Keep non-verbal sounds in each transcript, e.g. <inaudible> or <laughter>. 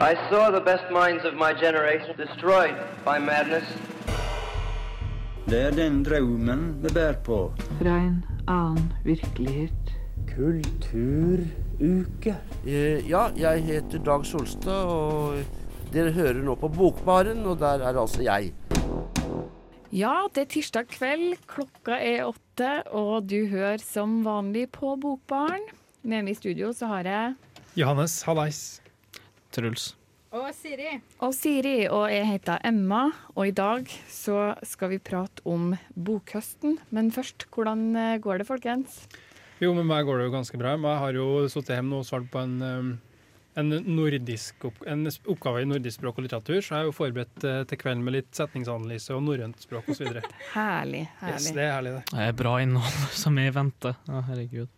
I saw the best minds of my generation destroyed by madness. Det er den drømmen vi bærer på. Fra en annen virkelighet. Kulturuke. Eh, Ja, jeg heter Dag Solstad, og dere hører nå på Bokbaren, og der er altså jeg. Ja, det er tirsdag kveld, klokka er åtte, og du hører som vanlig på Bokbaren. Med meg i studio så har jeg Johannes, hallais. Truls. Og Siri. og Siri, og jeg heter Emma. Og i dag så skal vi prate om bokhøsten. Men først, hvordan eh, går det, folkens? Jo, med meg går det jo ganske bra. Jeg har jo sittet hjemme og svart på en, um, en, nordisk en oppgave i nordisk språk og litteratur, så jeg er jo forberedt eh, til kvelden med litt setningsanalyse og norrønt språk osv. <laughs> Herlig, Yes, herlig. det er herlig, det. Det er bra innhold <laughs> som er i vente. Å, herregud.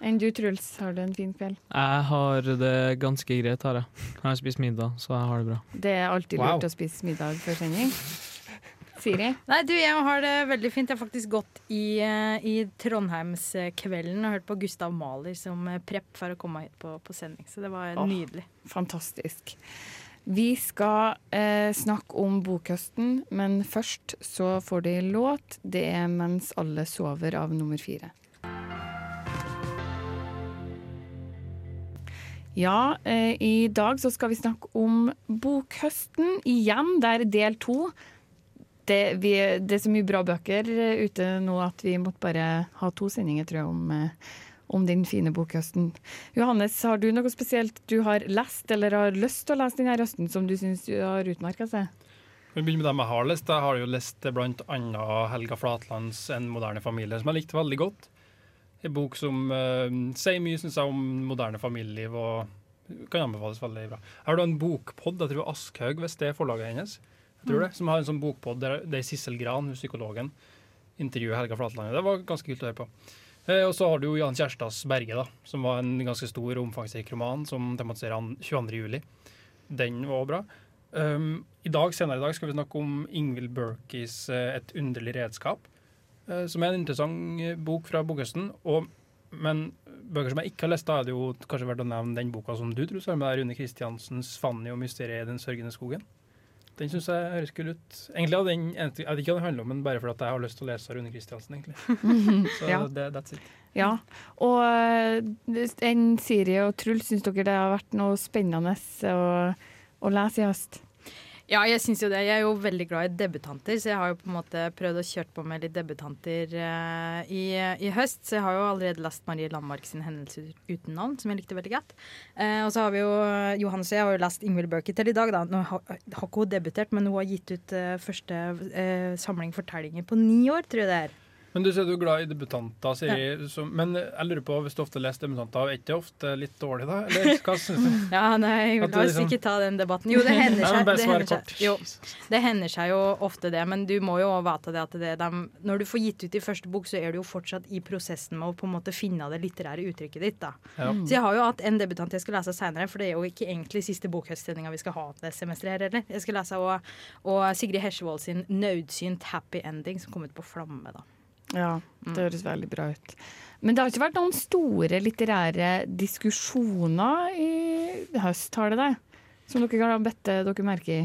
Enn du, Truls, har du en fin kveld? Jeg har det ganske greit, har jeg. Jeg har spist middag, så jeg har det bra. Det er alltid Wow. lurt å spise middag før sending. Siri? Nei, du, jeg har det veldig fint. Jeg har faktisk gått i, eh, i Trondheimskvelden og hørt på Gustav Mahler som eh, prepp for å komme hit på, på sending. Så det var oh, nydelig. Fantastisk. Vi skal eh, snakke om bokhøsten, men først så får de låt. Det er 'Mens alle sover' av nummer fire. Ja, eh, i dag så skal vi snakke om bokhøsten igjen. Det er del to. Det, vi, det er så mye bra bøker eh, ute nå at vi måtte bare ha to sendinger, tror jeg, om, eh, om den fine bokhøsten. Johannes, har du noe spesielt du har lest eller har lyst til å lese denne høsten som du syns har utmerka seg? Vi begynner med dem jeg har lest. Jeg har jo lest annet Helga Flatlands 'En moderne familie', som jeg likte veldig godt. En bok som uh, sier mye, synes jeg, om moderne familieliv og kan anbefales veldig bra. Har du en bokpod, jeg tror Aschhaug, hvis det er forlaget hennes, jeg tror det, som har en sånn bokpod der det er Sissel Gran, psykologen, intervjuer Helga Flatland. Det var ganske kult å høre på. Eh, og så har du jo Jan Kjærstads 'Berge', da, som var en ganske stor og omfangsrik roman som tematiserer han 22. juli. Den var bra. Um, I dag, Senere i dag skal vi snakke om Ingvild Berkis eh, 'Et underlig redskap', som er en interessant eh, bok fra bokhøsten. Og, men bøker som jeg ikke har lest, da er det jo kanskje verdt å nevne den boka som du tror har med Rune Kristiansens 'Fanny og mysteriet i den sørgende skogen'. Den syns jeg høres kul ut. Egentlig hadde den, jeg vet ikke hva den handler om, men bare fordi jeg har lyst til å lese Rune Kristiansen, egentlig. <laughs> Så Ja. det, that's it. Ja. Og enn en Siri og Truls, syns dere det har vært noe spennende å, å lese i høst? Ja, jeg syns jo det. Jeg er jo veldig glad i debutanter, så jeg har jo på en måte prøvd å kjøre på med litt debutanter uh, i, i høst. Så jeg har jo allerede lest Marie Landmark sin 'Hendelser uten navn', som jeg likte veldig godt. Uh, og så har vi jo Johannes og jeg har jo lest Ingvild Berke til i dag, da. Nå har, har ikke hun debutert, men hun har gitt ut uh, første eh, samling fortellinger på ni år, tror jeg det er. Men du sier du er glad i debutanter, Siri. Så, men jeg lurer på, hvis du ofte leser debutanter, er ikke det ofte litt dårlig, da? Eller hva syns du? <laughs> Ja, nei, la oss liksom- ikke ta den debatten. Jo, det hender seg. men det, hender seg. Jo, det hender seg jo ofte det, men du må jo vite det at det, de, når du får gitt ut i første bok, så er du jo fortsatt i prosessen med å på en måte finne det litterære uttrykket ditt. da. Ja. Så jeg har jo hatt en debutant jeg skal lese senere, for det er jo ikke egentlig siste bokhøstsendinga vi skal ha det semesteret her heller. Jeg skal lese og, og Sigrid Hesjevold sin 'Nødsynt happy ending', som kom ut på Flamme. da. Ja, det høres veldig bra ut. Men det har ikke vært noen store litterære diskusjoner i høst, har det det? Som dere har bedt dere merke i?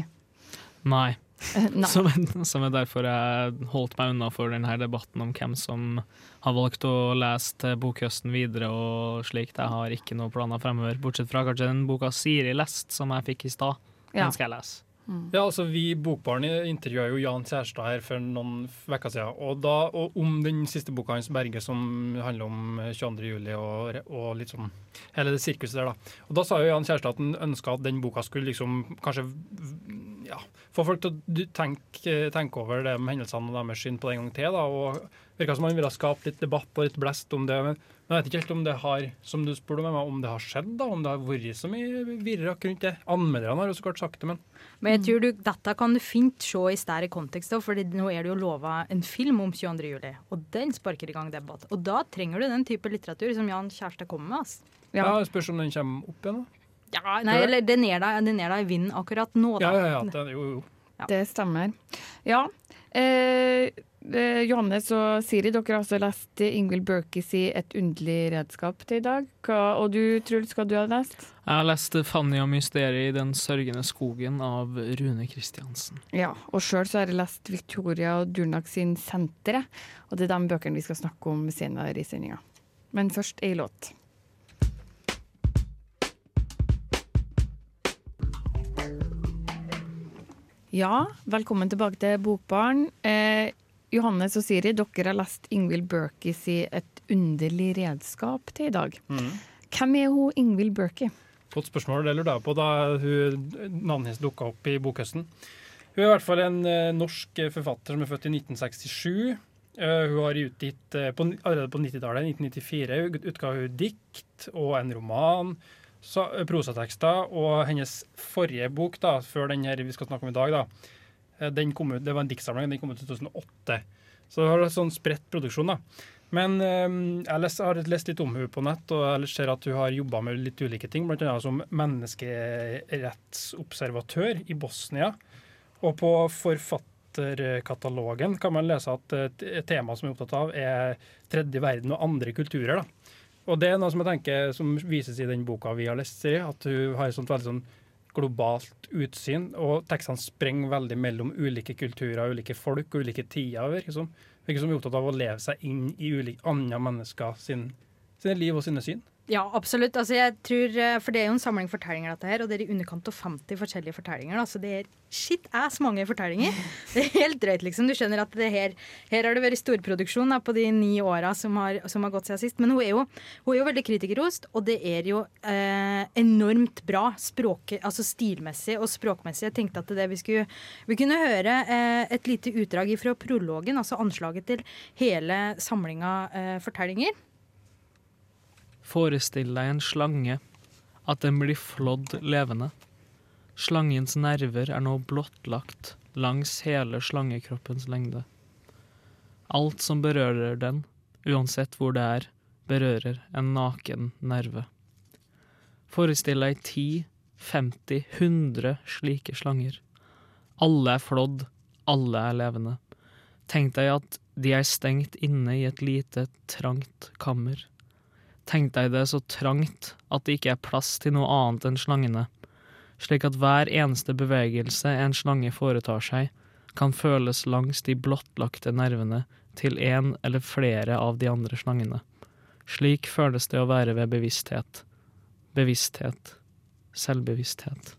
Nei. Eh, Nei. <laughs> Som, som er derfor jeg holdt meg unna for denne debatten om hvem som har valgt å lese bokhøsten videre og slikt. Jeg har ikke noen planer fremover, bortsett fra kanskje den boka Siri leste, som jeg fikk i stad. Ja. Den skal jeg lese. Ja, altså Vi Bokbarn intervjua jo Jan Kjærstad her for noen uker siden. Og, da, og om den siste boka hans, 'Berge', som handler om 22. juli og, og litt sånn hele det sirkuset der. da. Og Da sa jo Jan Kjærstad at han ønska at den boka skulle liksom kanskje ja, få folk til å tenke, tenke over med hendelsene og deres syn på det en gang til. da, og Virka som han ville skape litt debatt og litt blest om det. Men men jeg vet ikke helt om det har som du spurte meg, om det har skjedd, da, om det har vært så mye virrak rundt det. Anmelderne har jo så klart sagt det, men Men jeg tror du, dette kan du fint se i større kontekst, da, fordi nå er det jo lova en film om 22. juli, og den sparker i gang debatt. Og da trenger du den type litteratur som Jan Kjærstad kommer med. ass. ja. Ja. spørs om den kommer opp igjen. da. Ja, nei, eller den er da i vinden akkurat nå, da. Ja, ja, ja. Det, jo, jo. Det stemmer. Ja. Eh, Johannes og Siri, dere har også lest Ingvild Burkis i 'Et underlig redskap' til i dag. Hva, og du, Truls, hva du har lest? Jeg har lest 'Fanny og mysteriet i den sørgende skogen' av Rune Kristiansen. Ja, og sjøl har jeg lest Victoria og Durnak sin 'Senteret', og det er de bøkene vi skal snakke om senere i sendinga. Men først ei låt. Ja, velkommen tilbake til Bokbarn. Eh, Johannes og Siri, dere har lest Ingvild Burkis i 'Et underlig redskap' til i dag. Hvem er hun Ingvild Berkey? Godt spørsmål, det lurte jeg på da navnet hennes dukka opp i bokhøsten. Hun er i hvert fall en eh, norsk forfatter som er født i 1967. Eh, hun har utgitt eh, på, Allerede på 90-tallet, 1994, utga hun dikt og en roman, eh, prosatekster, og hennes forrige bok, da, før den her vi skal snakke om i dag, da, eh, ut, det var en diktsamling, den kom ut i 2008. Så det har sånn spredt produksjon. da. Men eh, jeg har lest litt om henne på nett, og jeg ser at hun har jobba med litt ulike ting, bl.a. som menneskerettsobservatør i Bosnia. Og på forfatterkatalogen kan man lese at et tema som er opptatt av, er tredje verden og andre kulturer. da. Og det er noe som jeg tenker som vises i den boka vi har lest, at hun har et sånt veldig sånn globalt utsyn, og tekstene sprenger veldig mellom ulike kulturer, ulike folk og ulike tider. Virker som. Virker som vi er opptatt av å leve seg inn i ulike andre mennesker sin, sine liv og sine syn. Ja, absolutt. Altså, jeg tror, eh, for Det er jo en samling fortellinger, dette her, og det er i underkant av 50 forskjellige fortellinger. Da. Så det er shit ass mange fortellinger. <laughs> Det er helt drøyt, liksom. Du skjønner at det her, her har det vært storproduksjon da, på de ni åra som, har- som har gått siden sist. Men hun er jo, hun er jo veldig kritikerrost, og det er jo eh, enormt bra språk, altså stilmessig og språkmessig. Jeg tenkte at det vi skulle Vi kunne høre eh, et lite utdrag fra prologen, altså anslaget til hele samlinga eh, fortellinger. Forestill deg en slange, at den blir flådd levende. Slangens nerver er nå blottlagt langs hele slangekroppens lengde. Alt som berører den, uansett hvor det er, berører en naken nerve. Forestill deg ti, 50, 100 slike slanger. Alle er flådd, alle er levende. Tenk deg at de er stengt inne i et lite, trangt kammer. Tenk deg det så trangt at det ikke er plass til noe annet enn slangene, slik at hver eneste bevegelse en slange foretar seg, kan føles langs de blottlagte nervene til en eller flere av de andre slangene. Slik føles det å være ved bevissthet. Bevissthet. Selvbevissthet.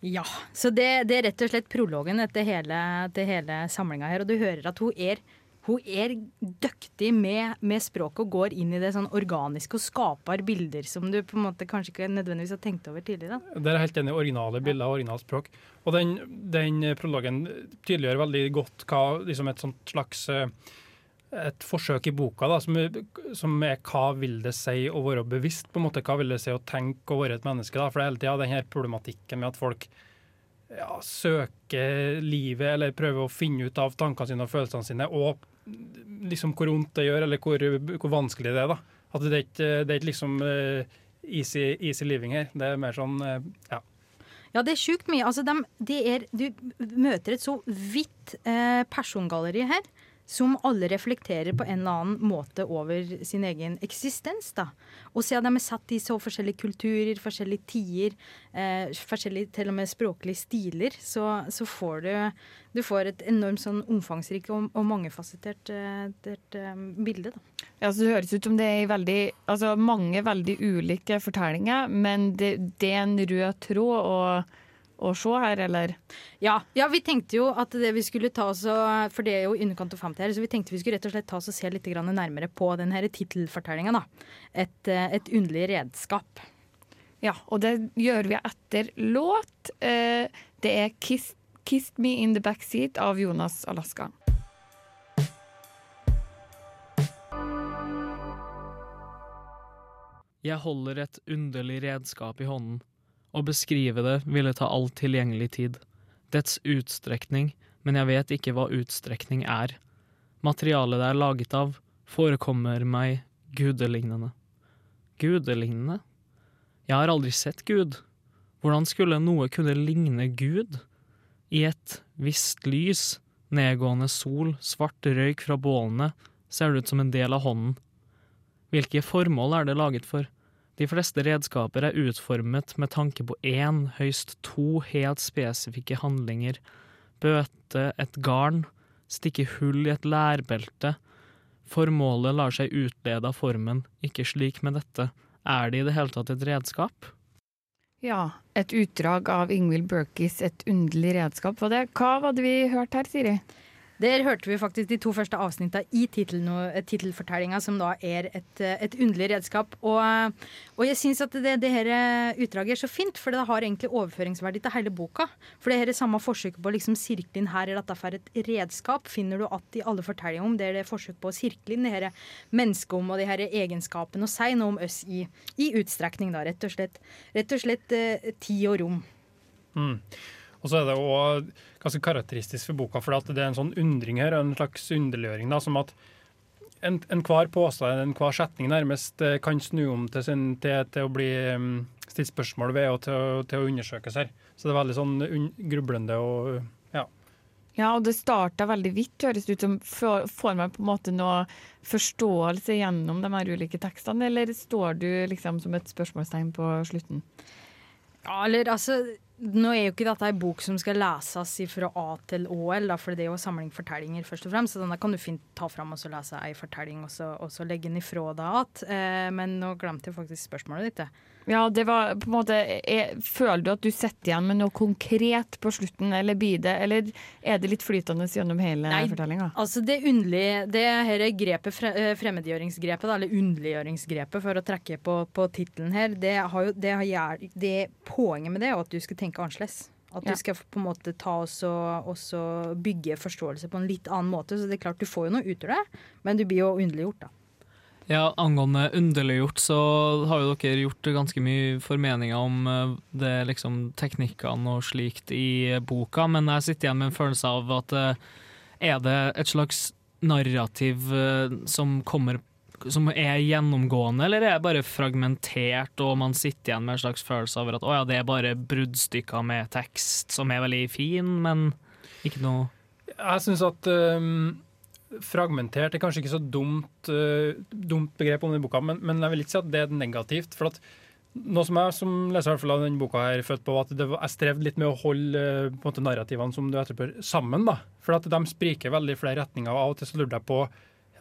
Ja, så det, det er rett og slett prologen til hele, til hele samlinga her. Og du hører at hun er, hun er dyktig med, med språket og går inn i det sånn organiske og skaper bilder som du på en måte kanskje ikke nødvendigvis har tenkt over tidligere. Der er helt enig. Originale bilder og originalt språk. Og den, den prologen tydeliggjør veldig godt hva liksom et sånt slags eh, et forsøk i boka da, som, som er hva vil det si å være bevisst, på en måte, hva vil det si å tenke og være et menneske. da, For det er hele tida den her problematikken med at folk ja, søker livet eller prøver å finne ut av tankene sine og følelsene sine, og liksom hvor vondt det gjør, eller hvor, hvor vanskelig det er. da. At det er ikke, det er ikke liksom eh, easy, easy living her. Det er mer sånn eh, ja. Ja, det er sjukt mye. Altså, de, de er, du møter et så vidt eh, persongalleri her, som alle reflekterer på en eller annen måte over sin egen eksistens. da. Og siden de er satt i så forskjellige kulturer, forskjellige tider, eh, forskjellige til og med språklige stiler, så, så får du, du får et enormt sånn omfangsrikt og, og mangefasettert eh, eh, bilde. da. Ja, så Det høres ut som det er veldig, altså mange veldig ulike fortellinger, men det, det er en rød tråd å, å se her, eller? Ja, ja, vi tenkte jo at det vi skulle ta oss og, For det er jo i underkant av 50 her, så vi tenkte vi skulle rett og slett ta oss og se litt nærmere på denne her tittelfortellinga, da. Et, eh, et underlig redskap. Ja, og det gjør vi etter låt. Eh, Det er 'Kiss, 'Kissed Me In The Backseat' av Jonas Alaska. Jeg holder et underlig redskap i hånden. Å beskrive det ville ta all tilgjengelig tid. Dets utstrekning, men jeg vet ikke hva utstrekning er. Materialet det er laget av, forekommer meg gudelignende. Gudelignende? Jeg har aldri sett Gud. Hvordan skulle noe kunne ligne Gud? I et visst lys Nedgående sol, svart røyk fra bålene, ser det ut som en del av hånden. Hvilke formål er det laget for? De fleste redskaper er utformet med tanke på én, høyst to helt spesifikke handlinger. Bøte et garn, stikke hull i et lærbelte. Formålet lar seg utlede av formen, ikke slik med dette. Er det i det hele tatt et redskap? Ja, et utdrag av Ingvild Berkis 'Et underlig redskap'. Var det. Hva var det vi hørte her, Siri? Der hørte vi faktisk de to første avsnittene i tittelfortellinga, som da er et, et underlig redskap. Og, og jeg syns at det, det her utdraget er så fint, for det har egentlig overføringsverdi til hele boka. For det her er samme forsøk på å liksom sirkle inn her er dette for et redskap, finner du at i alle fortellinger om det er det forsøk på å sirkle inn det her mennesket om og de her egenskapene og si noe om oss i, i utstrekning, da, rett og slett. Rett og slett eh, tid og rom. Mm. Og så er det òg ganske karakteristisk for boka, for det er en sånn undring her, en slags underliggjøring. da, som at enhver en påstand, enhver setning nærmest eh, kan snu om til, sin, til, til å bli um, stilt spørsmål ved og til, til, å undersøkes her. Så det er veldig sånn grublende og ja. Ja, og det starta veldig vidt, høres det ut som. Får man på en måte noe forståelse gjennom de her ulike tekstene, eller står du liksom som et spørsmålstegn på slutten? Ja, eller altså nå er jo ikke dette ei bok som skal leses fra A til da, for det er jo samling fortellinger, først og fremst. Så denne kan du fint ta fram og så lese ei fortelling, og så, og så legge den ifra deg igjen. Eh, men nå glemte jeg faktisk spørsmålet ditt. Ja, det var på en måte er, Føler du at du sitter igjen med noe konkret på slutten, eller blir det Eller er det litt flytende gjennom hele fortellinga? Altså det underlige Det her grepet, eh, fremmedgjøringsgrepet, eller underliggjøringsgrepet, for å trekke på, på tittelen her, det, har jo, det, har, det, Poenget med det er at du skal tenke annerledes. At du skal på en måte ta og bygge forståelse på en litt annen måte. Så det er klart du får jo noe ut av det, men du blir jo underliggjort, da. Ja, Angående underliggjort, så har jo dere gjort ganske mye formeninger om eh, det, liksom, teknikkene og slikt i boka, men jeg sitter igjen med en følelse av at eh, er det et slags narrativ eh, som kommer som er gjennomgående, eller er det bare fragmentert, og man sitter igjen med en slags følelse av at å ja, det er bare bruddstykker med tekst som er veldig fin, men ikke noe? Jeg syns at um fragmentert er kanskje ikke så dumt, uh, dumt begrep om denne boka, men, men, jeg vil ikke si at det er negativt. for at noe som jeg som leser hvert fall av denne boka her følte på, at det, jeg strevde litt med å holde uh, på en måte, narrativene som du etterspør, sammen. da. For at de spriker veldig i flere retninger. og Av og til så lurer jeg på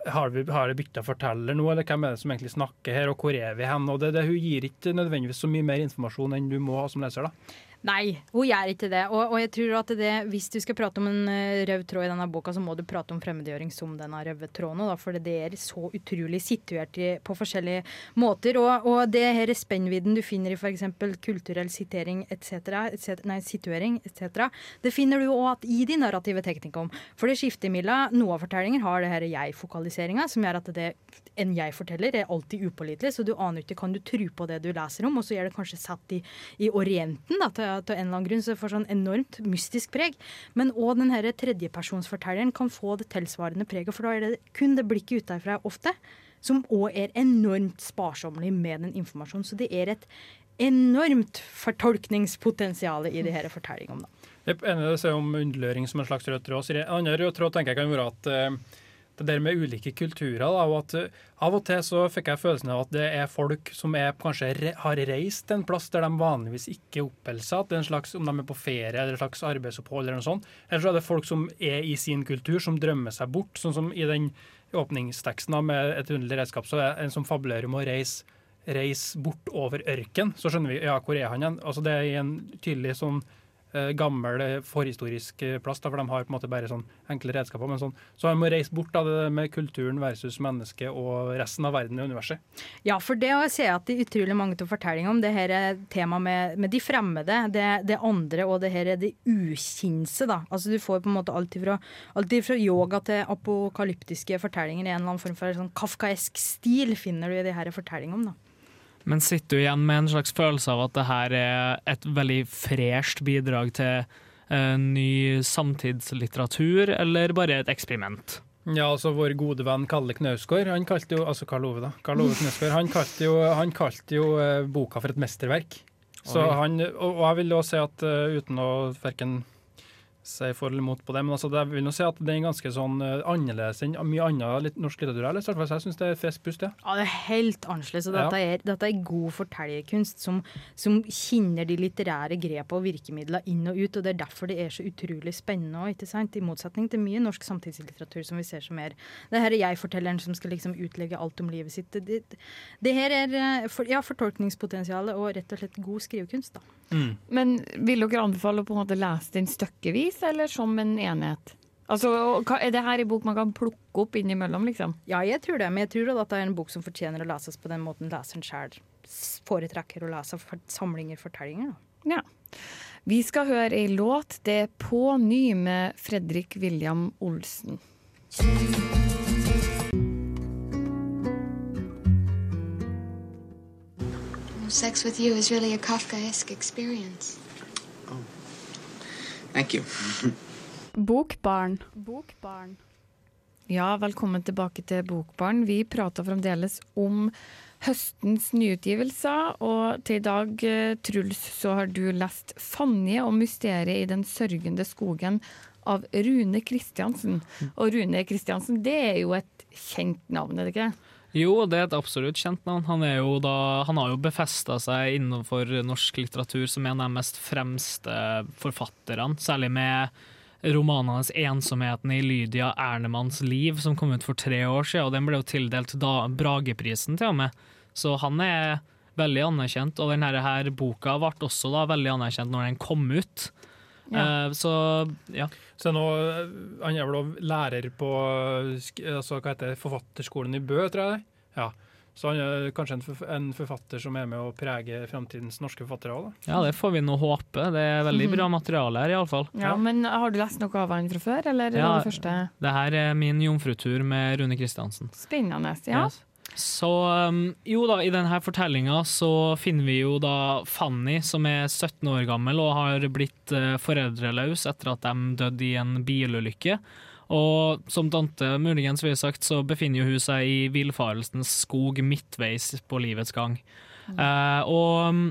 har vi har det bytta forteller nå, eller hvem er det som egentlig snakker her, og hvor er vi hen? og det, det, Hun gir ikke nødvendigvis så mye mer informasjon enn du må ha som leser. da. Nei, hun gjør ikke det. Og, og, jeg tror at det, hvis du skal prate om en uh, rød tråd i denne boka, så må du prate om fremmedgjøring som denne røde tråden. For det er så utrolig situert i, på forskjellige måter. Og, og det her spennvidden du finner i f.eks. kulturell sitering etc., et nei, situering etc., det finner du òg i de narrative teknikene. For det skifter mellom noen av fortellinger har det her jeg-fokaliseringa, som gjør at det en jeg-forteller er alltid upålitelig, så du aner ikke kan du tro på det du leser om, og så er det kanskje satt i, i Orienten da, til av en eller annen grunn, så det får sånn enormt mystisk preg. Men òg den tredjepersonsfortelleren kan få det tilsvarende preget, for da er det kun det blikket utenfra ofte som òg er enormt sparsommelig med den informasjonen. Så det er et enormt fortolkningspotensial i de her fortellingene. Er enig i det om underløring som en slags rød tråd. En annen rød tråd tenker jeg kan være at uh det der med ulike kulturer. Da, og at uh, Av og til så fikk jeg følelsen av at det er folk som er, kanskje har reist en plass der de vanligvis ikke oppholder seg. At det er en slags, Om de er på ferie eller en slags arbeidsopphold eller noe sånt. Eller så er det folk som er i sin kultur, som drømmer seg bort. Sånn som i den åpningsteksten da, med et underlig redskap, så er det en som fabler om å reise reise bort over ørken, så skjønner vi ja, hvor er han igjen. Altså Det er en tydelig sånn Eh, gammel eh, forhistorisk eh, plass, da, for de har på en måte bare sånn enkle redskaper. men sånn, Så han må reise bort da, det med kulturen versus mennesket og resten av verden i universet. Ja, for det å se at det er utrolig mange til fortellinger om det her er temaet med, med, de fremmede, det, det, andre og det her er det ukjennse. da. Altså Du får på en måte alt ifra, alt ifra yoga til apokalyptiske fortellinger i en eller annen form for sånn kafkaesk stil finner du i de her fortellingene. da. Men sitter du igjen med en slags følelse av at det her er et veldig fresht bidrag til uh, ny samtidslitteratur, eller bare et eksperiment? Ja, altså Vår gode venn Kalle Knausgård, han kalte jo altså Karl Ove da, Karl Ove Knausgård, han kalte jo, han kalte jo uh, boka for et mesterverk. Så han, og, og jeg vil også si at uh, uten å verken si for eller imot på det, men altså, det, jeg vil nå si at det er ganske sånn eh, annerledes enn mye annen litt norsk litteratur. Eller, så jeg syns det er frisk pust, ja. Ja, det er helt annerledes. Og Ja. dette, er, dette er god fortellerkunst som, som kjenner de litterære grepene og virkemidlene inn og ut. Og det er derfor det er så utrolig spennende òg, ikke sant? I motsetning til mye norsk samtidslitteratur som vi ser som mer Det her er jeg-fortelleren som skal liksom utlegge alt om livet sitt. Det, det, her er eh, for, ja, fortolkningspotensialet og rett og slett god skrivekunst, da. Men vil dere anbefale å på en måte lese den stykkevis, eller som en enhet? Altså, Er det her en bok man kan plukke opp innimellom, liksom? Ja, jeg tror det, men jeg tror at det er en bok som fortjener å leses på den måten leseren sjøl foretrekker å lese samlinger fortellinger. Da. Ja. Vi skal høre ei låt. Det er På ny med Fredrik William Olsen. Sex with you is really a Kafkaesque experience. Thank you. Bokbarn. Bokbarn. Ja, velkommen tilbake til Bokbarn. Vi prater fremdeles om høstens nyutgivelser, og til i dag, eh, Truls, så har du lest 'Fanje og mysteriet i den sørgende skogen' av Rune Kristiansen. Og Rune Kristiansen, det er jo et kjent navn, er det ikke? Jo, det er et absolutt kjent navn. Han, da, han har jo befesta seg innenfor norsk litteratur som en av de mest fremste forfatterne, særlig med romanen hans 'Ensomheten i Lydia Ernemanns liv', som kom ut for tre år siden, og den ble jo tildelt da Brageprisen til og med. Så han er veldig anerkjent, og denne her boka ble også da veldig anerkjent når den kom ut. Ja. Eh, så ja. Så nå, eh, Han er vel lærer på altså, hva heter det, Forfatterskolen i Bø, tror jeg. Ja. Så han er kanskje en, forfatter som er med å prege framtidens norske forfattere òg, da. ja, det får vi nå håpe. Det er veldig bra materiale her, iallfall. Ja, men har du lest noe av han fra før, eller Ja. det første? Det her er min jomfrutur med Rune Kristiansen. Spennende, ja. Yes. Så um, jo da, i denne fortellinga så finner vi jo da Fanny, som er 17 år gammel og har blitt uh, foreldreløs etter at de døde i en bilulykke. Og som tante muligens ville sagt, så befinner hun seg i villfarelsens skog midtveis på livets gang. Eh, og um,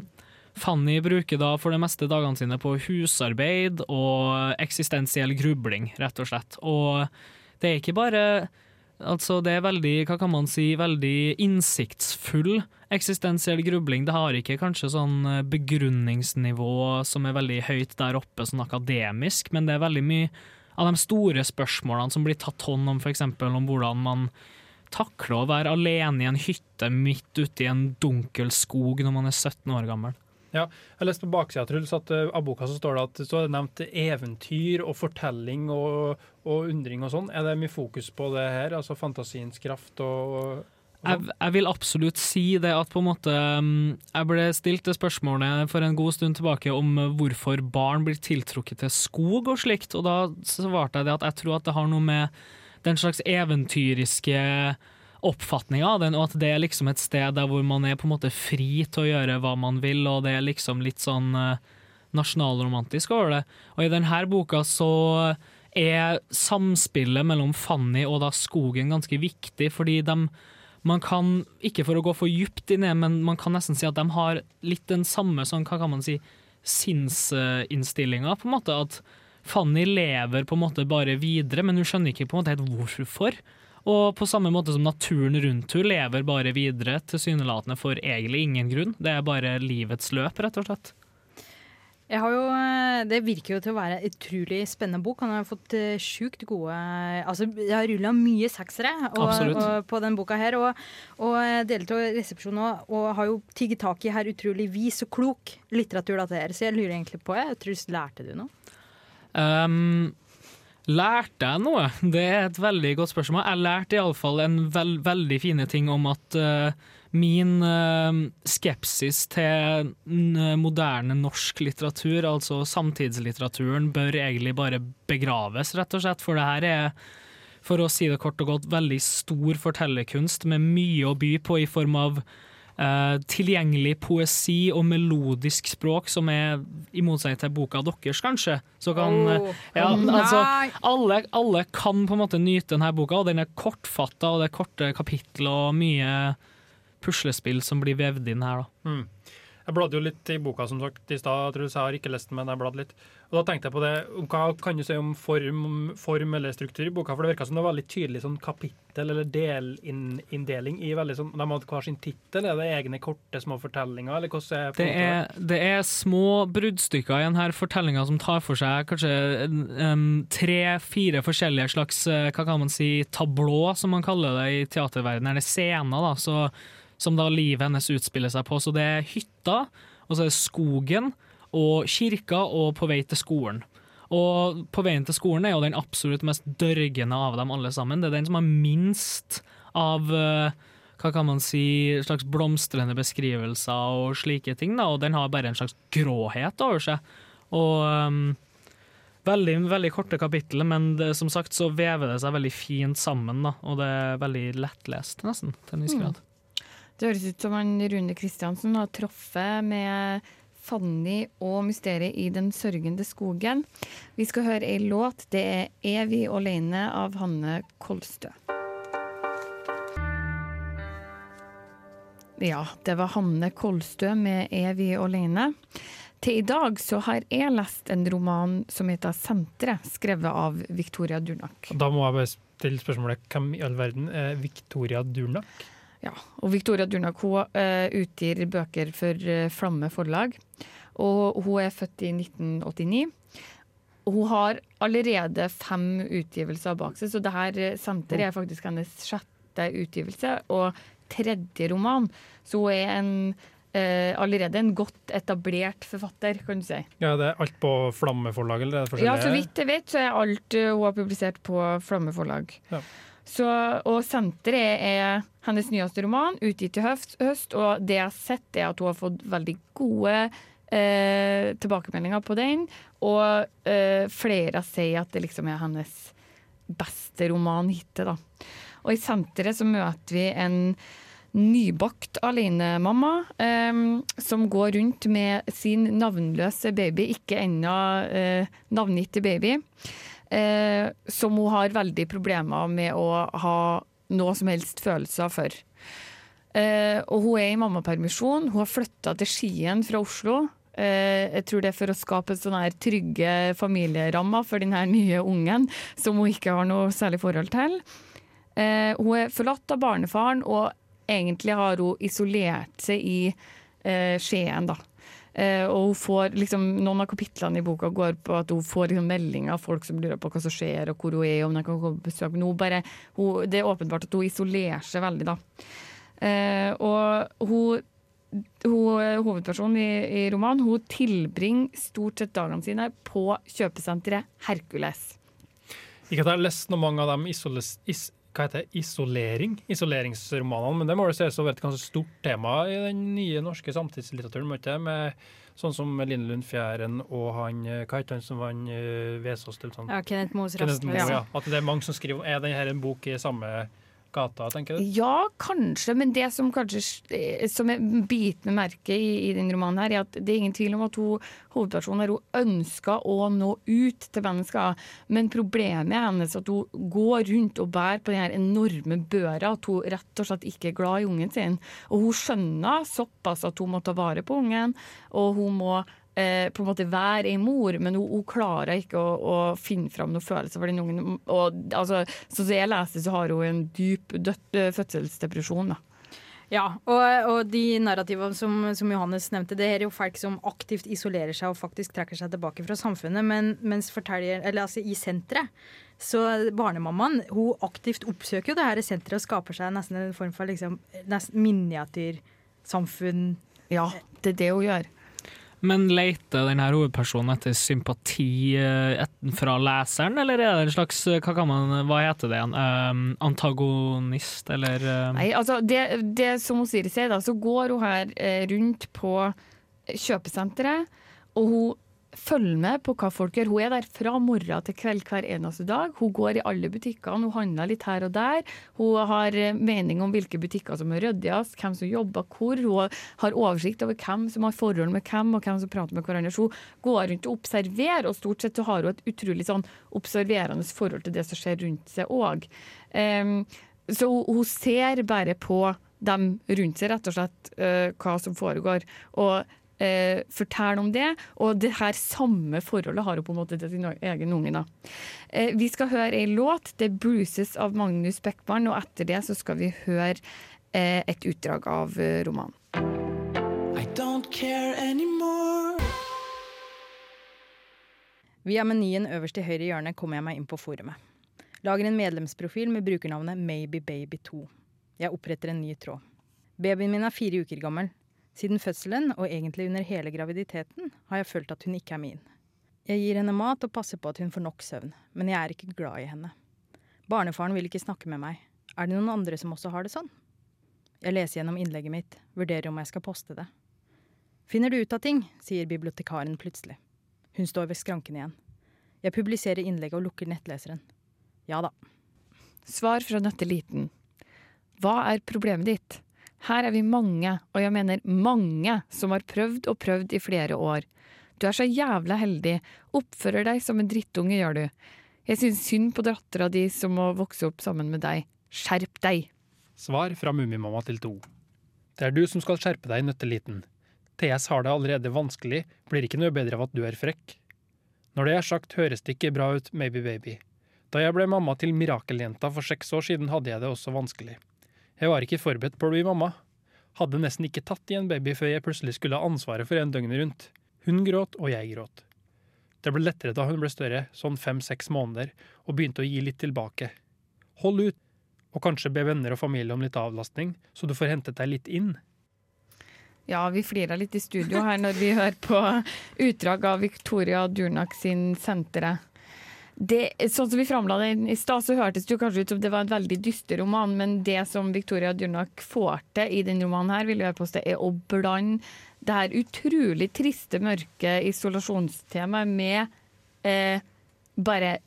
Fanny bruker da for det meste dagene sine på husarbeid og eksistensiell grubling, rett og slett. Og det er ikke bare Altså, det er veldig, hva kan man si, veldig innsiktsfull eksistensiell grubling. Det har ikke kanskje sånn eh, begrunningsnivå som er veldig høyt der oppe, sånn akademisk, men det er veldig mye av de store spørsmålene som blir tatt hånd om, f.eks. om hvordan man takler å være alene i en hytte midt ute i en dunkel skog når man er 17 år gammel. Ja, jeg leste på baksida Truls, at uh, av boka så står det at så er det nevnt eventyr og fortelling og, og undring og sånn. Er det mye fokus på det her? Altså fantasiens kraft og, og Jeg, jeg vil absolutt si det at på en måte um, Jeg ble stilt det spørsmålet for en god stund tilbake om uh, hvorfor barn blir tiltrukket til skog og slikt, og da svarte jeg det at jeg tror at det har noe med den slags eventyriske oppfatninga av den, og at det er liksom et sted der hvor man er på en måte fri til å gjøre hva man vil, og det er liksom litt sånn uh, nasjonalromantisk over det. Og i denne boka så er samspillet mellom Fanny og da skogen ganske viktig, fordi de man kan, ikke for å gå for dypt i det, men man kan nesten si at de har litt den samme sånn, hva kan man si, sinnsinnstillinga, på en måte. At Fanny lever på en måte bare videre, men hun skjønner ikke på en måte helt hvorfor. Og på samme måte som naturen rundt henne lever bare videre, tilsynelatende for egentlig ingen grunn. Det er bare livets løp, rett og slett. Jeg har jo, eh, det virker jo til å være en utrolig spennende bok. Han har fått eh, sjukt gode Altså, jeg har rulla mye seksere og, og, på den boka her. Og, og deler av resepsjonen også, og har jo tigget tak i her utrolig vis og klok litteratur. Dette her. Så jeg lurer egentlig på jeg tror du Lærte du noe? Um, lærte jeg noe? Det er et veldig godt spørsmål. Jeg lærte iallfall en veld, veldig fine ting om at uh, min uh, skepsis til moderne norsk litteratur, altså samtidslitteraturen, bør egentlig bare begraves, rett og slett. For det her er, for å si det kort og godt, veldig stor fortellerkunst med mye å by på i form av eh, tilgjengelig poesi og melodisk språk, som er i motsetning til boka deres, kanskje. Så kan oh, ja, altså, alle, alle kan på en måte nyte denne boka, og den er kortfatta, og det er korte kapittel og mye puslespill som blir vevd inn her. Da. Mm. Jeg bladde jo litt i boka som sagt i stad, Truls. Jeg har ikke lest den, men jeg bladde litt. Og da tenkte jeg på det, Hva kan du si om form, form eller struktur i boka? For det virka som det var veldig tydelig sånn kapittel- eller delinndeling i veldig sånn De hadde hver sin tittel. Er det egne korte, små fortellinger, eller hvordan er Det er, det er små bruddstykker i denne fortellinga som tar for seg kanskje um, tre-fire forskjellige slags eh, hva kan man si, tablå, som man kaller det i teaterverdenen. Eller scener, da, så, som da livet hennes utspiller seg på. Så det er hytta, og så er det skogen og kirka og på vei til skolen. Og på veien til skolen er jo den absolutt mest dørgende av dem alle sammen. Det er den som har minst av eh, hva kan man si, slags blomstrende beskrivelser og slike ting. da, Og den har bare en slags gråhet over seg. Og um, veldig, veldig korte kapittel, men det, som sagt så vever det seg veldig fint sammen. da, Og det er veldig lettlest, nesten, til en viss grad. Det høres ut som han Rune Kristiansen har truffet med Fanny og mysteriet i Den sørgende skogen. Vi skal høre ei låt. Det er 'Er vi alene' av Hanne Kolstø. Ja, det var Hanne Kolstø med 'Er vi alene'. Til i dag så har jeg lest en roman som heter 'Senteret', skrevet av Victoria Durnak. Da må jeg bare stille spørsmålet hvem i all verden er Victoria Durnak? Ja, og Victoria Durnak hun eh, utgir bøker for eh, Flamme forlag. Og hun er født i 1989. Og hun har allerede fem utgivelser bak seg, så det her eh, senteret er faktisk hennes sjette utgivelse og tredje roman. Så hun er en, Uh, allerede en godt etablert forfatter, kan du si. Ja, det er alt på Flamme-forlag, eller er det forskjellige? Ja, så vidt jeg vet, så er alt uh, hun har publisert på Flamme forlag. Ja. Så, og 'Senteret' er hennes nyeste roman, utgitt i høst, høst, og det jeg har sett, er at hun har fått veldig gode eh, tilbakemeldinger på den, og eh, flere sier at det liksom er hennes beste roman hittil, da. Og i 'Senteret' så møter vi en nybakt alenemamma eh, som går rundt med sin navnløse baby, ikke ennå eh, navngitte baby, eh, som hun har veldig problemer med å ha noe som helst følelser for. Eh, og hun er i mammapermisjon. Hun har flytta til Skien fra Oslo. Eh, jeg tror det er for å skape sånne her trygge familierammer for denne nye ungen, som hun ikke har noe særlig forhold til. Eh, hun er forlatt av barnefaren, og egentlig har hun isolert seg i eh, Skien, da. Eh, og hun får liksom, Noen av kapitlene i boka går på at hun får liksom, meldinger av folk som lurer på hva som skjer, og hvor hun er, om de kan komme på besøk. Hun bare, hun, det er åpenbart at hun isolerer seg veldig, da. Eh, og hun, hun hovedpersonen i, i romanen hun tilbringer stort sett dagene sine på kjøpesenteret Hercules. Ikke at jeg har lest noe mange av dem isoles, is, hva heter det, isolering, isoleringsromanene, men det må jo ses som et ganske stort tema i den nye norske samtidslitteraturen. må? Med sånn som Line Lund Fjæren og han eh, Hva heter han som vant Vesaas til sånn? Ja, Kenneth Moes Rasmus. Rasmussen. Ja. At det er mange som skriver Er denne en bok i samme gata, tenker du? Ja, kanskje, men det som kanskje eh, som er bitende merke i, i den romanen, her, er at det er ingen tvil om at hun, hovedpersonen her, hun ønsker å nå ut til mennesker. Men problemet er hennes at hun går rundt og bærer på den enorme børa, at hun rett og slett ikke er glad i ungen sin. Og hun skjønner såpass at hun må ta vare på ungen, og hun må eh, på en måte være ei mor, men hun, hun klarer ikke å, å finne fram noen følelser for den ungen. Og, altså, så som jeg leser, så har hun en dyp dødt, eh, fødselsdepresjon. da. Ja, og, og de narrativene som, som Johannes nevnte, det er jo folk som aktivt isolerer seg og faktisk trekker seg tilbake fra samfunnet. Men mens forteller, eller altså i senteret, så barnemammaen hun aktivt oppsøker jo det her senteret og skaper seg nesten en form for liksom, miniatyrsamfunn. Ja, det er det hun gjør. Men leter denne hovedpersonen etter sympati eh, fra leseren, eller er det en slags eh, Hva, kan man, hva heter det igjen? Um, antagonist, eller um... Nei, altså det, det som hun sier da, så går hun her rundt på kjøpesenteret, og hun følger med på hva folk gjør. Hun er der fra morgen til kveld hver eneste dag. Hun går i alle butikkene, hun handler litt her og der. Hun har eh, mening om hvilke butikker som er ryddigst, hvem som jobber hvor. Hun har oversikt over hvem som har forhold med hvem, og hvem som prater med hverandre. Så hun går rundt og observerer, og stort sett så har hun et utrolig sånn observerende forhold til det som skjer rundt seg òg. så hun, hun ser bare på dem rundt seg, rett og slett, uh, hva som foregår. Og eh, fortelle om det. Og det her samme forholdet har hun på en måte til sin egen unge. da. Eh, vi skal høre ei låt. Det er 'Bruises' av Magnus Beckmann, og etter det så skal vi høre eh, et utdrag av eh, romanen. I don't care anymore. Via menyen øverst i høyre hjørne kommer jeg meg inn på forumet. Lager en medlemsprofil med brukernavnet Maybebaby2. Jeg oppretter en ny tråd. Babyen min er fire uker gammel. Siden fødselen, og egentlig under hele graviditeten, har jeg følt at hun ikke er min. Jeg gir henne mat og passer på at hun får nok søvn, men jeg er ikke glad i henne. Barnefaren vil ikke snakke med meg. Er det noen andre som også har det sånn? Jeg leser gjennom innlegget mitt, vurderer om jeg skal poste det. Finner du ut av ting, sier bibliotekaren plutselig. Hun står ved skranken igjen. Jeg publiserer innlegget og lukker nettleseren. Ja da. Svar fra Nøtte Liten. Hva er problemet ditt? Her er vi mange, og jeg mener mange, som har prøvd og prøvd i flere år. Du er så jævla heldig. Oppfører deg som en drittunge, gjør du. Jeg syns synd på dattera di som må vokse opp sammen med deg. Skjerp deg! Svar fra Mummimamma til to. Det er du som skal skjerpe deg, nøtteliten. TS har det allerede vanskelig, blir ikke noe bedre av at du er frekk. Når det er sagt, høres det ikke bra ut, maybe baby. Da jeg ble mamma til mirakeljenta for seks år siden, hadde jeg det også vanskelig. Jeg var ikke forberedt på å bli mamma. Hadde nesten ikke tatt i en baby før jeg plutselig skulle ha ansvaret for en døgnet rundt. Hun gråt, og jeg gråt. Det ble lettere da hun ble større, sånn fem-seks måneder, og begynte å gi litt tilbake. Hold ut, og kanskje be venner og familie om litt avlastning, så du får hentet deg litt inn. Ja, vi flirer litt i studio her når vi hører på utdrag av Victoria Durnak sin 'Senteret'. Det, sånn som vi framla den i stad, så hørtes det jo kanskje ut som det var en veldig dyster roman, men det som Victoria Durnak får til i den romanen her, vil jeg påstå, er å blande det her utrolig triste, mørke isolasjonstemaet med eh, bare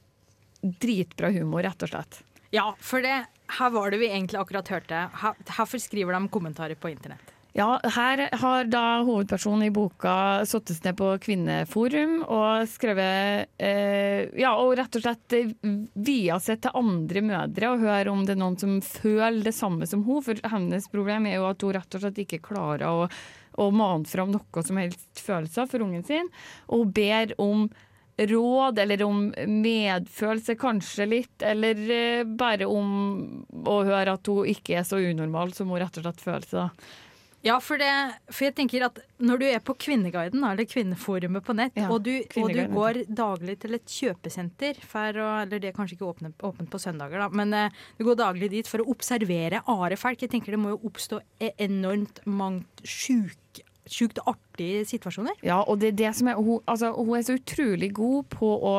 dritbra humor, rett og slett. Ja, for det, her var det vi egentlig akkurat hørte. Her, herfor skriver de kommentarer på internett. Ja, her har da hovedpersonen i boka satt seg ned på Kvinneforum og skrevet eh, Ja, og rett og slett via seg til andre mødre og høre om det er noen som føler det samme som hun. For hennes problem er jo at hun rett og slett ikke klarer å, å mane fram noe som helst følelser for ungen sin. Og hun ber om råd, eller om medfølelse, kanskje litt. Eller eh, bare om å høre at hun ikke er så unormal som hun rett og slett føler seg. Ja, for, det, for jeg tenker at når du er på Kvinneguiden, eller Kvinneforumet på nett, Ja, og, du, og du går daglig til et kjøpesenter for å, Eller det er kanskje ikke åpent, åpent på søndager, da, men eh, du går daglig dit for å observere are folk. Jeg tenker det må jo oppstå enormt mange sjuk, sjukt artige situasjoner. Ja, og det er det som er hun, altså, hun er så utrolig god på å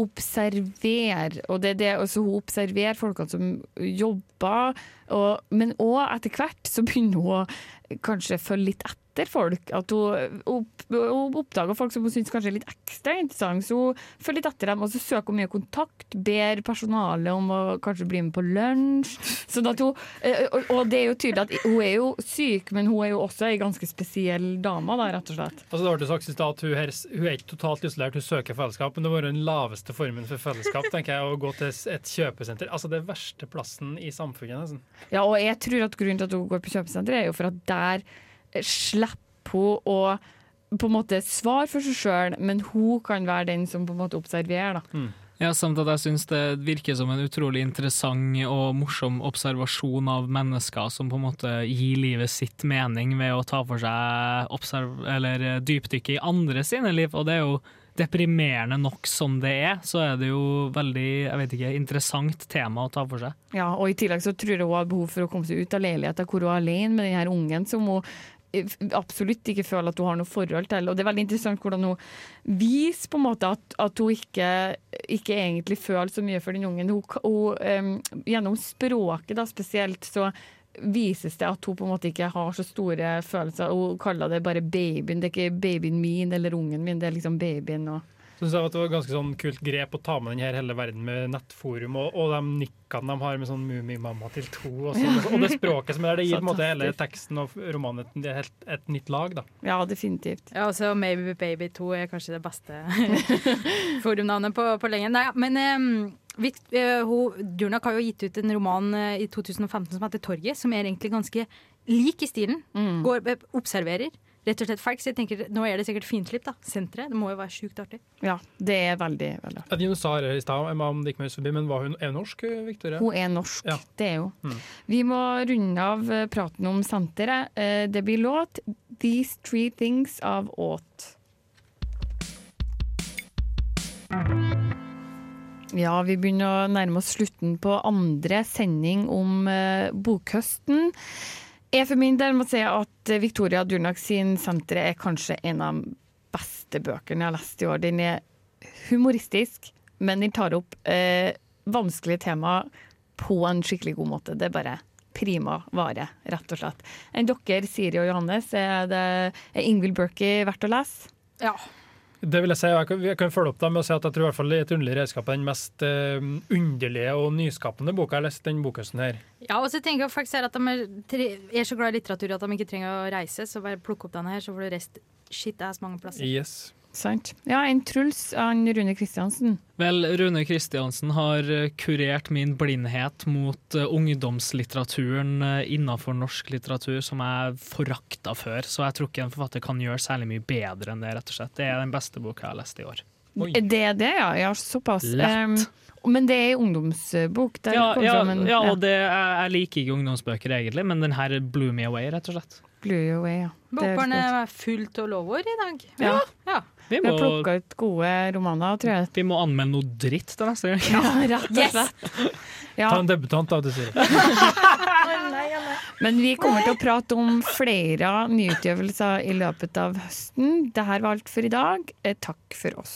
observere, og det er det også hun observerer folkene som jobber, og, men òg etter hvert så begynner hun å følge litt etter folk. At hun, opp, hun oppdager folk som hun syns kanskje er litt ekstra interessant, så hun følger litt etter dem, og så søker hun mye kontakt, ber personalet om å kanskje bli med på lunsj. Sånn at hun, eh, og, det er jo tydelig at hun er jo syk, men hun er jo også ei ganske spesiell dame, da, rett og slett. Altså, det ble sagt at hun, her, hun er ikke totalt isolert, hun søker fellesskap. Men det var den laveste formen for fellesskap, tenker jeg, å gå til et kjøpesenter. Altså det verste plassen i samfunnet, nesten. Ja, og jeg tror at grunnen til at hun går på kjøpesenter, er jo for at der slipper hun å på en måte svare for seg sjøl, men hun kan være den som på en måte observerer. da. Ja, samt at jeg syns det virker som en utrolig interessant og morsom observasjon av mennesker som på en måte gir livet sitt mening ved å ta for seg observ eller dypdykke i andre sine liv, og det er jo deprimerende nok som det er, så er det jo veldig jeg vet ikke, interessant tema å ta for seg. Ja, og I tillegg så tror jeg hun har behov for å komme seg ut av leiligheten hvor hun er alene med den her ungen som hun absolutt ikke føler at hun har noe forhold til. Og Det er veldig interessant hvordan hun viser på en måte at, at hun ikke, ikke egentlig føler så mye for den ungen. Hun, hun, um, gjennom språket da spesielt så vises det at hun på en måte ikke har så store følelser. Hun kaller det bare babyen. Det er ikke babyen min eller ungen min, det er liksom babyen. og Så synes jeg at Det var et ganske sånn kult grep å ta med den her hele verden med nettforum og, og de nikkene de har med sånn Mummimamma til to. Og, sånn, og det språket som er der, det gir på en måte hele teksten og romanen et, er helt, et nytt lag. da. Ja, definitivt. Ja, også Maybe Baby 2 er kanskje det beste <laughs> forumnavnet på, på lenge. Nei, men um Vikt, eh, Durnak har jo gitt ut en roman eh, i 2015 som heter 'Torget', som er egentlig ganske lik i stilen. Går, eh, observerer. Rett og slett folk. Så jeg tenker, nå er det sikkert finslipp, da. Senteret. Det må jo være sjukt artig. Ja, det er veldig, veldig artig. At sa her i stad, Emma, om det gikk meg forbi, men var hun, er hun norsk, Victoria? Hun er norsk, Ja. det er hun. Mm. Vi må runde av eh, praten om senteret. Eh, Det blir låt 'These Three Things' av Åt. Ja, vi begynner å nærme oss slutten på andre sending om eh, bokhøsten. Jeg for min del må si at eh, Victoria Durnak sin 'Senteret' er kanskje en av de beste bøkene jeg har lest i år. Den er humoristisk, men den tar opp eh, vanskelige tema på en skikkelig god måte. Det er bare prima vare, rett og slett. Enn dere, Siri og Johannes, er, det, er Ingvild Berkey verdt å lese? Ja. Det vil jeg si, jeg kan, jeg kan følge opp da med å si at jeg tror i hvert fall Et underlig redskap er den mest uh, underlige og nyskapende boka jeg har lest den bokhøsten her. Ja, og så tenker jeg folk ser at de er, er så glad i litteratur at de ikke trenger å reise, så bare plukk opp denne her, så får du reist shit ass mange plasser. Yes. Sant. Ja, en Truls han Rune Kristiansen. Vel, Rune Kristiansen har eh, kurert min blindhet mot eh, ungdomslitteraturen uh, innenfor norsk litteratur, som jeg forakta før. Så jeg tror ikke en forfatter kan gjøre særlig mye bedre enn det, rett og slett. Det er den beste boka jeg har lest i år. Det er det, ja. ja såpass. Lett. Um, men det er ei ungdomsbok. Der Ja, ja, en, ja, og det, jeg, jeg liker ikke ungdomsbøker egentlig, men den her blew me away, rett og slett. Blew you away, ja. Det er Bokbarnet er fullt av lovord i dag. Ja. ja. Vi har plukka ut gode romaner, tror jeg. vi må anmelde noe dritt til neste gang. Ja, rett og slett. Ja. Ta en debutant da, du sier. Men vi kommer til å prate om flere nyutgivelser i løpet av høsten. Dette var alt for i dag. Eh, Takk for oss.